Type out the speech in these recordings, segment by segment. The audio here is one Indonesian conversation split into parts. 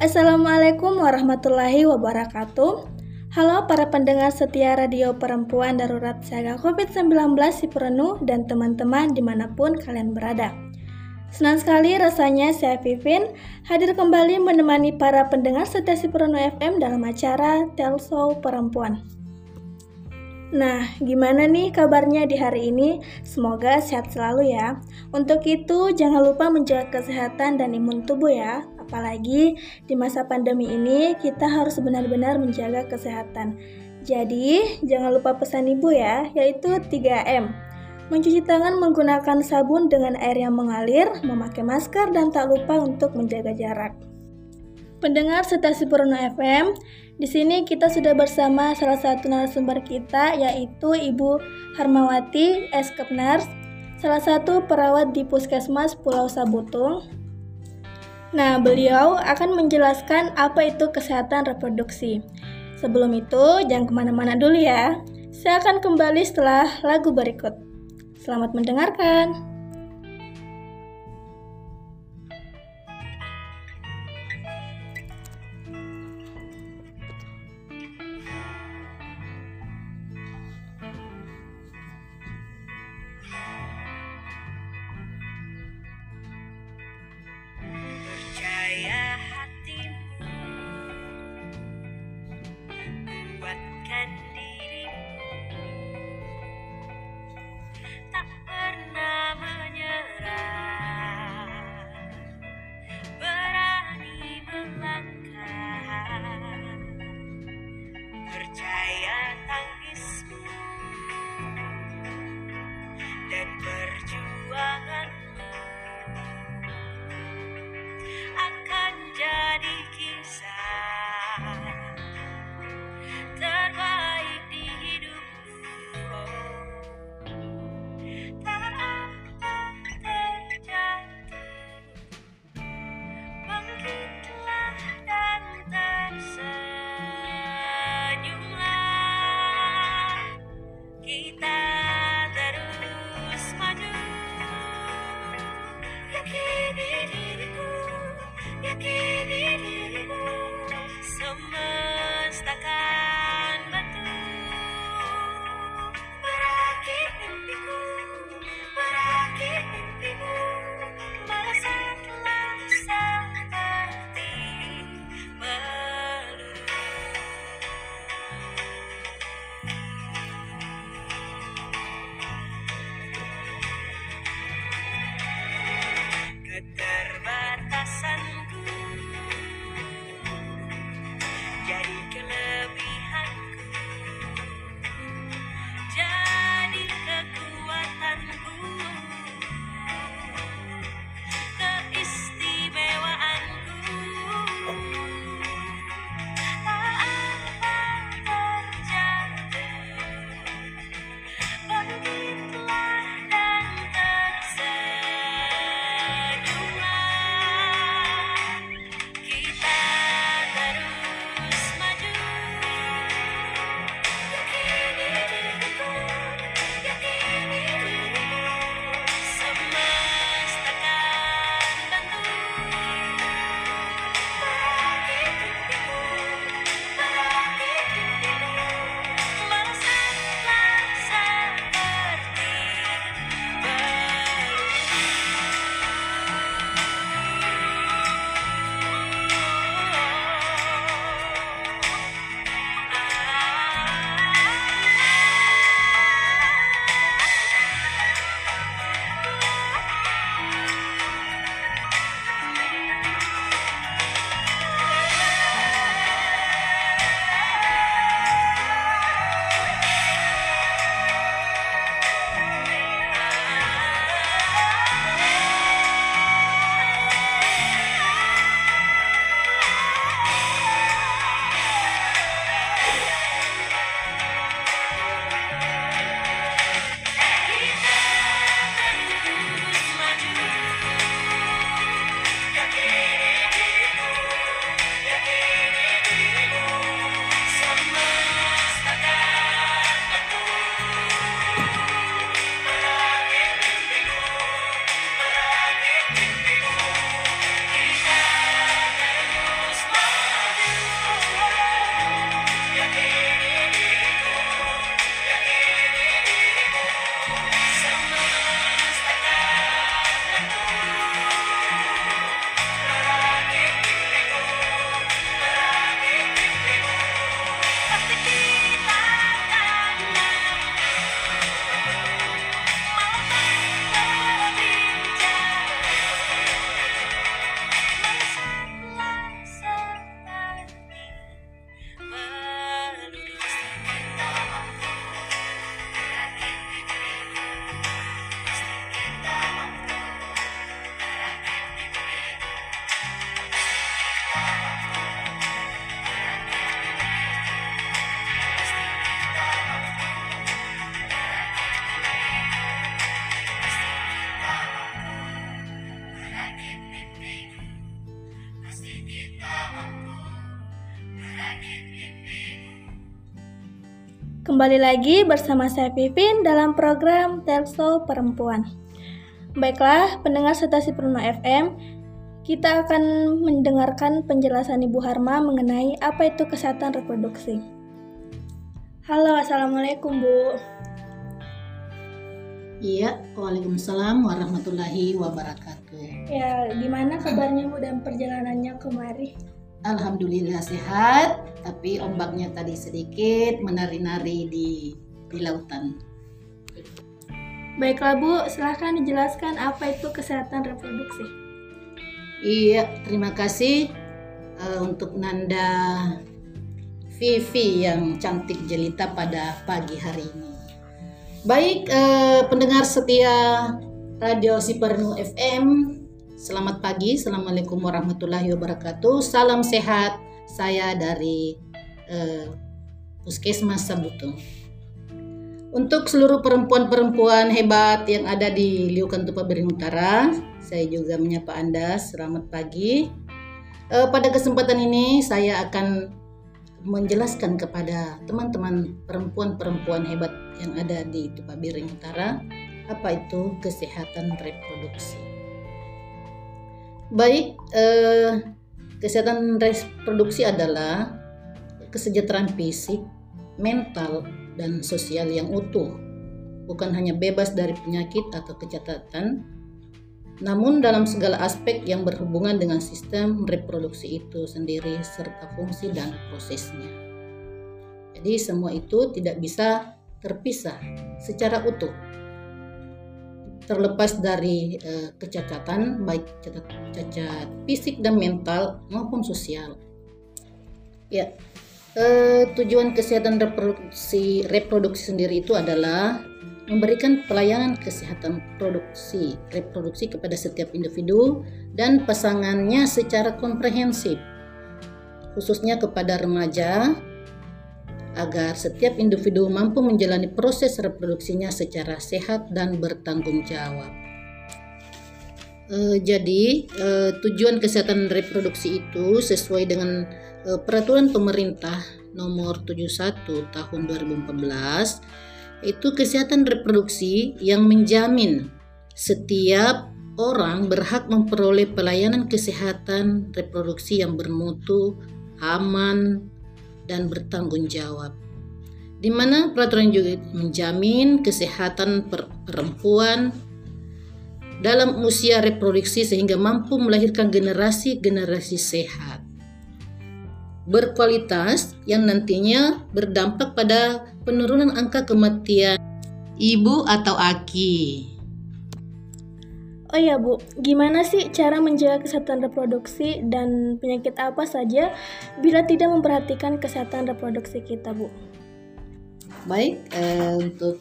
Assalamualaikum warahmatullahi wabarakatuh. Halo para pendengar setia Radio Perempuan Darurat Siaga COVID-19 Sipurenu dan teman-teman di mana pun kalian berada. Senang sekali rasanya saya Vivin hadir kembali menemani para pendengar setia Sipurenu FM dalam acara Telso Perempuan. Nah, gimana nih kabarnya di hari ini? Semoga sehat selalu ya. Untuk itu, jangan lupa menjaga kesehatan dan imun tubuh ya. Apalagi di masa pandemi ini kita harus benar-benar menjaga kesehatan. Jadi, jangan lupa pesan ibu ya, yaitu 3M. Mencuci tangan menggunakan sabun dengan air yang mengalir, memakai masker, dan tak lupa untuk menjaga jarak. Pendengar Stasi Purno FM, di sini kita sudah bersama salah satu narasumber kita yaitu Ibu Harmawati S. Kepnars, salah satu perawat di Puskesmas Pulau Sabutung. Nah, beliau akan menjelaskan apa itu kesehatan reproduksi. Sebelum itu, jangan ke mana-mana dulu ya. Saya akan kembali setelah lagu berikut. Selamat mendengarkan. Kembali lagi bersama saya Pipin dalam program Telso Perempuan. Baiklah, pendengar stasiun Pruno FM, kita akan mendengarkan penjelasan Ibu Harma mengenai apa itu kesehatan reproduksi. Halo, Assalamualaikum Bu. Iya, Waalaikumsalam warahmatullahi wabarakatuh. Ya, gimana kabarnya Bu dan perjalanannya kemari? Alhamdulillah sehat, tapi ombaknya tadi sedikit menari-nari di di lautan. Baiklah Bu, silahkan dijelaskan apa itu kesehatan reproduksi. Iya, terima kasih uh, untuk Nanda Vivi yang cantik jelita pada pagi hari ini. Baik eh, pendengar setia Radio Sipernu FM, selamat pagi, assalamualaikum warahmatullahi wabarakatuh. Salam sehat, saya dari eh, Puskesmas Sabutung. Untuk seluruh perempuan-perempuan hebat yang ada di Liukan Tupa Bering Utara, saya juga menyapa Anda. Selamat pagi. Eh, pada kesempatan ini saya akan menjelaskan kepada teman-teman perempuan-perempuan hebat yang ada di Tupa Biring Utara apa itu kesehatan reproduksi. Baik, eh, kesehatan reproduksi adalah kesejahteraan fisik, mental, dan sosial yang utuh, bukan hanya bebas dari penyakit atau kecacatan, namun dalam segala aspek yang berhubungan dengan sistem reproduksi itu sendiri serta fungsi dan prosesnya. Jadi semua itu tidak bisa terpisah secara utuh. Terlepas dari eh, kecacatan baik cacat, cacat fisik dan mental maupun sosial. Ya, eh, tujuan kesehatan reproduksi reproduksi sendiri itu adalah memberikan pelayanan kesehatan produksi reproduksi kepada setiap individu dan pasangannya secara komprehensif khususnya kepada remaja agar setiap individu mampu menjalani proses reproduksinya secara sehat dan bertanggung jawab. E, jadi e, tujuan kesehatan reproduksi itu sesuai dengan e, peraturan pemerintah nomor 71 tahun 2014 itu kesehatan reproduksi yang menjamin setiap orang berhak memperoleh pelayanan kesehatan reproduksi yang bermutu, aman, dan bertanggung jawab. Di mana peraturan juga menjamin kesehatan perempuan dalam usia reproduksi sehingga mampu melahirkan generasi-generasi sehat berkualitas yang nantinya berdampak pada penurunan angka kematian ibu atau aki. Oh ya Bu, gimana sih cara menjaga kesehatan reproduksi dan penyakit apa saja bila tidak memperhatikan kesehatan reproduksi kita Bu? Baik, eh, untuk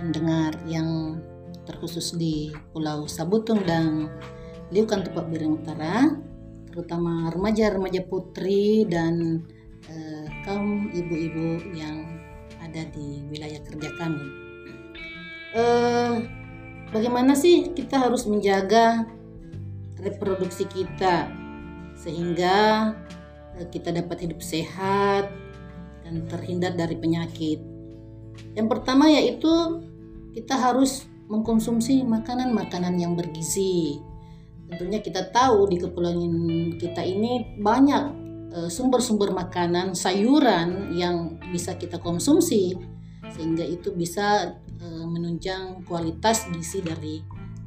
pendengar yang terkhusus di Pulau Sabutung dan Liukan Tupak Biring Utara, terutama remaja-remaja putri dan uh, kaum ibu-ibu yang ada di wilayah kerja kami. Uh, bagaimana sih kita harus menjaga reproduksi kita sehingga uh, kita dapat hidup sehat dan terhindar dari penyakit. Yang pertama yaitu kita harus mengkonsumsi makanan-makanan yang bergizi tentunya kita tahu di kepulauan kita ini banyak eh, sumber-sumber makanan sayuran yang bisa kita konsumsi sehingga itu bisa menunjang kualitas gizi dari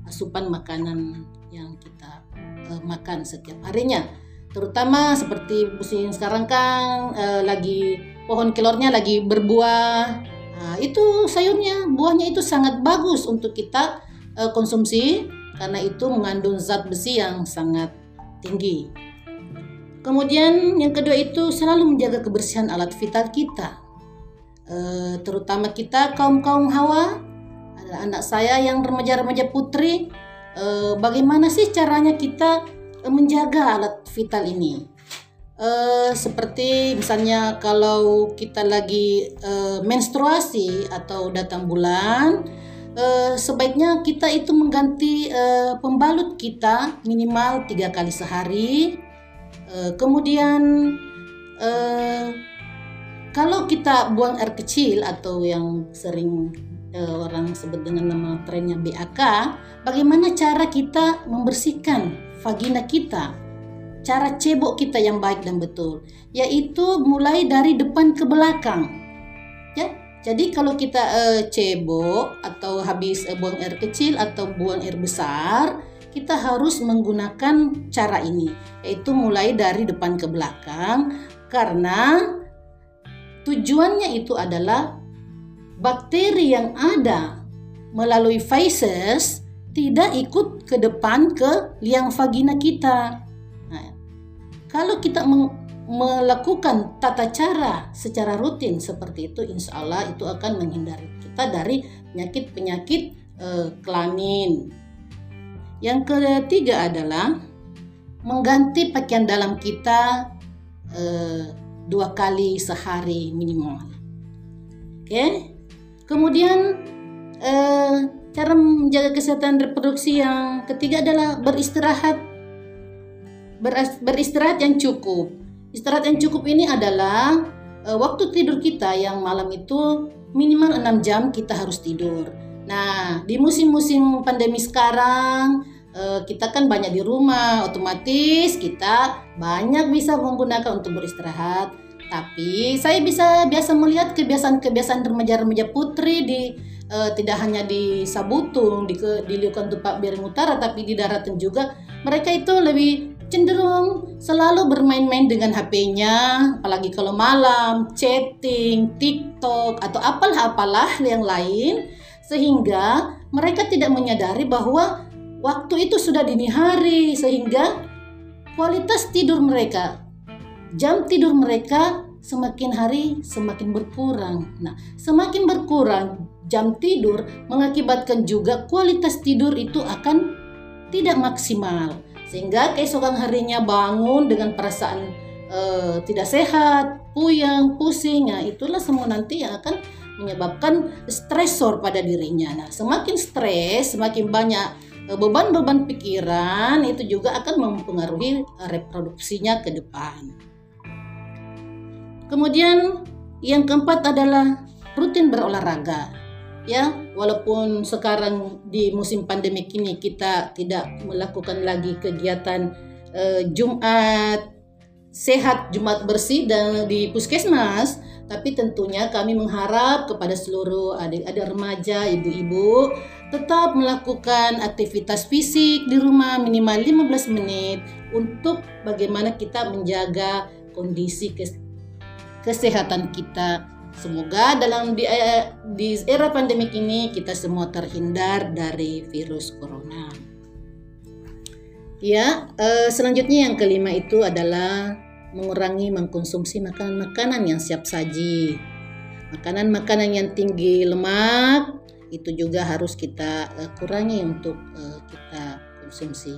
asupan makanan yang kita uh, makan setiap harinya. Terutama seperti musim sekarang kan uh, lagi pohon kelornya lagi berbuah. Nah, itu sayurnya buahnya itu sangat bagus untuk kita konsumsi karena itu mengandung zat besi yang sangat tinggi. Kemudian yang kedua itu selalu menjaga kebersihan alat vital kita, e, terutama kita kaum kaum hawa, ada anak saya yang remaja-remaja putri, e, bagaimana sih caranya kita menjaga alat vital ini? Seperti misalnya kalau kita lagi menstruasi atau datang bulan, eh, sebaiknya kita itu mengganti eh, pembalut kita minimal tiga kali sehari. Eh, kemudian eh, kalau kita buang air kecil atau yang sering uh, orang sebut dengan nama trennya BAK, bagaimana cara kita membersihkan vagina kita? Cara cebok kita yang baik dan betul, yaitu mulai dari depan ke belakang. Ya, jadi kalau kita uh, cebok atau habis uh, buang air kecil atau buang air besar, kita harus menggunakan cara ini, yaitu mulai dari depan ke belakang karena tujuannya itu adalah bakteri yang ada melalui feces tidak ikut ke depan ke liang vagina kita. Nah, kalau kita melakukan tata cara secara rutin seperti itu, insya Allah itu akan menghindari kita dari penyakit-penyakit eh, kelamin. Yang ketiga adalah mengganti pakaian dalam kita eh, dua kali sehari minimal. Oke, kemudian eh, cara menjaga kesehatan reproduksi yang ketiga adalah beristirahat beristirahat yang cukup Istirahat yang cukup ini adalah uh, waktu tidur kita yang malam itu minimal 6 jam kita harus tidur. Nah, di musim-musim pandemi sekarang uh, kita kan banyak di rumah, otomatis kita banyak bisa menggunakan untuk beristirahat. Tapi saya bisa biasa melihat kebiasaan-kebiasaan remaja-remaja putri di uh, tidak hanya di Sabutung, di di Liukan Tupak Biring Utara, tapi di daratan juga. Mereka itu lebih cenderung selalu bermain-main dengan HP-nya, apalagi kalau malam, chatting, TikTok, atau apalah-apalah yang lain, sehingga mereka tidak menyadari bahwa waktu itu sudah dini hari, sehingga kualitas tidur mereka, jam tidur mereka semakin hari semakin berkurang. Nah, semakin berkurang jam tidur mengakibatkan juga kualitas tidur itu akan tidak maksimal sehingga keesokan harinya bangun dengan perasaan uh, tidak sehat, puyeng, pusing, ya itulah semua nanti yang akan menyebabkan stresor pada dirinya. Nah, semakin stres, semakin banyak beban-beban pikiran itu juga akan mempengaruhi reproduksinya ke depan. Kemudian yang keempat adalah rutin berolahraga ya walaupun sekarang di musim pandemi ini kita tidak melakukan lagi kegiatan uh, Jumat sehat Jumat bersih dan di puskesmas tapi tentunya kami mengharap kepada seluruh adik-adik remaja ibu-ibu tetap melakukan aktivitas fisik di rumah minimal 15 menit untuk bagaimana kita menjaga kondisi kesehatan kita Semoga dalam di, eh, di era pandemik ini kita semua terhindar dari virus corona. Ya, eh, selanjutnya yang kelima itu adalah mengurangi mengkonsumsi makanan-makanan yang siap saji. Makanan-makanan yang tinggi lemak itu juga harus kita eh, kurangi untuk eh, kita konsumsi.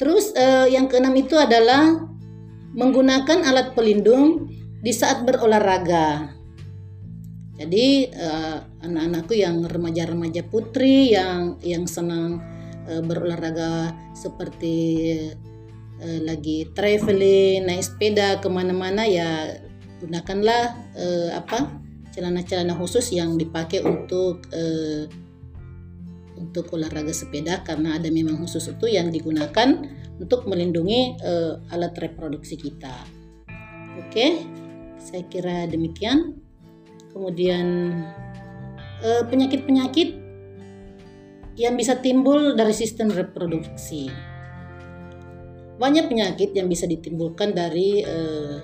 Terus eh, yang keenam itu adalah menggunakan alat pelindung di saat berolahraga. Jadi uh, anak-anakku yang remaja-remaja putri yang yang senang uh, berolahraga seperti uh, lagi traveling, naik sepeda ke mana-mana ya gunakanlah uh, apa celana-celana khusus yang dipakai untuk uh, untuk olahraga sepeda karena ada memang khusus itu yang digunakan untuk melindungi uh, alat reproduksi kita. Oke, saya kira demikian kemudian eh, penyakit-penyakit yang bisa timbul dari sistem reproduksi. Banyak penyakit yang bisa ditimbulkan dari uh,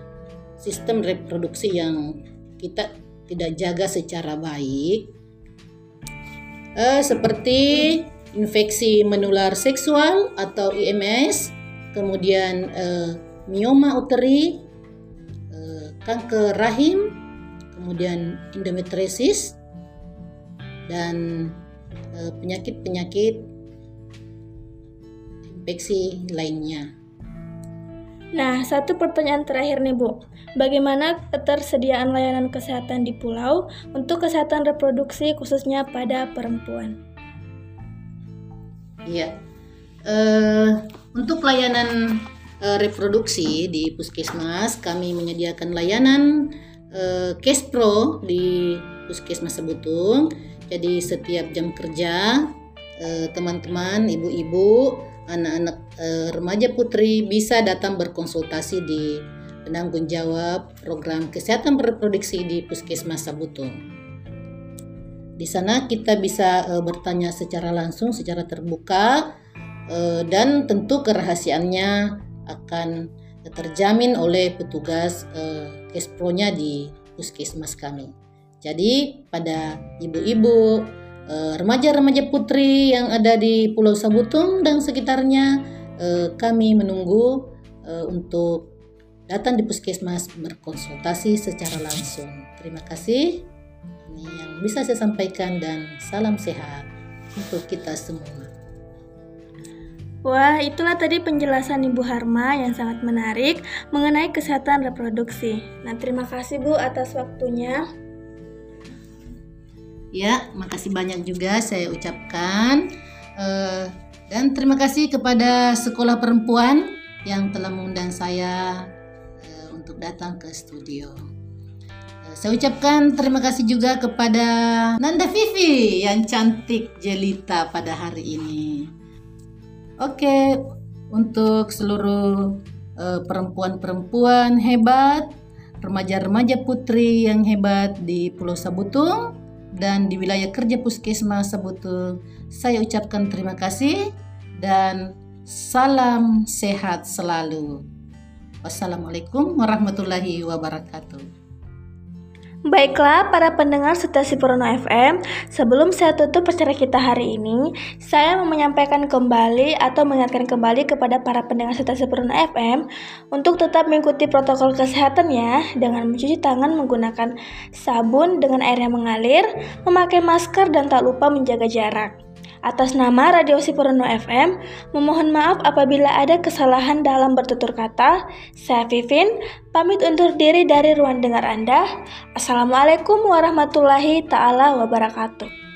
sistem reproduksi yang kita tidak jaga secara baik, uh, seperti infeksi menular seksual atau IMS, kemudian uh, mioma uteri, uh, kanker rahim, kemudian endometriosis dan eh, penyakit-penyakit infeksi lainnya. Nah, satu pertanyaan terakhir nih Bu. Bagaimana ketersediaan layanan kesehatan di pulau untuk kesehatan reproduksi khususnya pada perempuan? Iya, uh, untuk layanan uh, reproduksi di puskesmas kami menyediakan layanan uh, Case Pro di Puskesmas Sebutung. Jadi setiap jam kerja teman-teman, ibu-ibu, anak-anak uh, remaja putri bisa datang berkonsultasi di penanggung jawab program kesehatan reproduksi di Puskesmas Sabutung. Di sana kita bisa uh, bertanya secara langsung, secara terbuka, uh, dan tentu kerahasiaannya akan terjamin oleh petugas uh, Kespronya di puskesmas kami. Jadi pada ibu-ibu, remaja-remaja putri yang ada di Pulau Sabutung dan sekitarnya, uh, kami menunggu uh, untuk datang di puskesmas berkonsultasi secara langsung. Terima kasih. Ini yang bisa saya sampaikan dan salam sehat untuk kita semua. Wah, itulah tadi penjelasan Ibu Harma yang sangat menarik mengenai kesehatan reproduksi. Nah, terima kasih Bu atas waktunya. Ya, makasih banyak juga saya ucapkan. Uh, dan terima kasih kepada Sekolah Perempuan yang telah mengundang saya uh, untuk datang ke studio. Uh, saya ucapkan terima kasih juga kepada Nanda Vivi yang cantik jelita pada hari ini. Oke, untuk seluruh perempuan perempuan-perempuan hebat, remaja-remaja putri yang hebat di Pulau Sabutung dan di wilayah kerja Puskesmas Sabutung, saya ucapkan terima kasih dan salam sehat selalu. Wassalamualaikum warahmatullahi wabarakatuh. Baiklah para pendengar setia Purno FM, sebelum saya tutup acara kita hari ini, saya mau menyampaikan kembali atau mengingatkan kembali kepada para pendengar setia Purno FM untuk tetap mengikuti protokol kesehatan ya dengan mencuci tangan menggunakan sabun dengan air yang mengalir, memakai masker dan tak lupa menjaga jarak. Atas nama Radio Sipurno FM, memohon maaf apabila ada kesalahan dalam bertutur kata. Saya Vivin, pamit undur diri dari ruang dengar Anda. Assalamualaikum warahmatullahi taala wabarakatuh.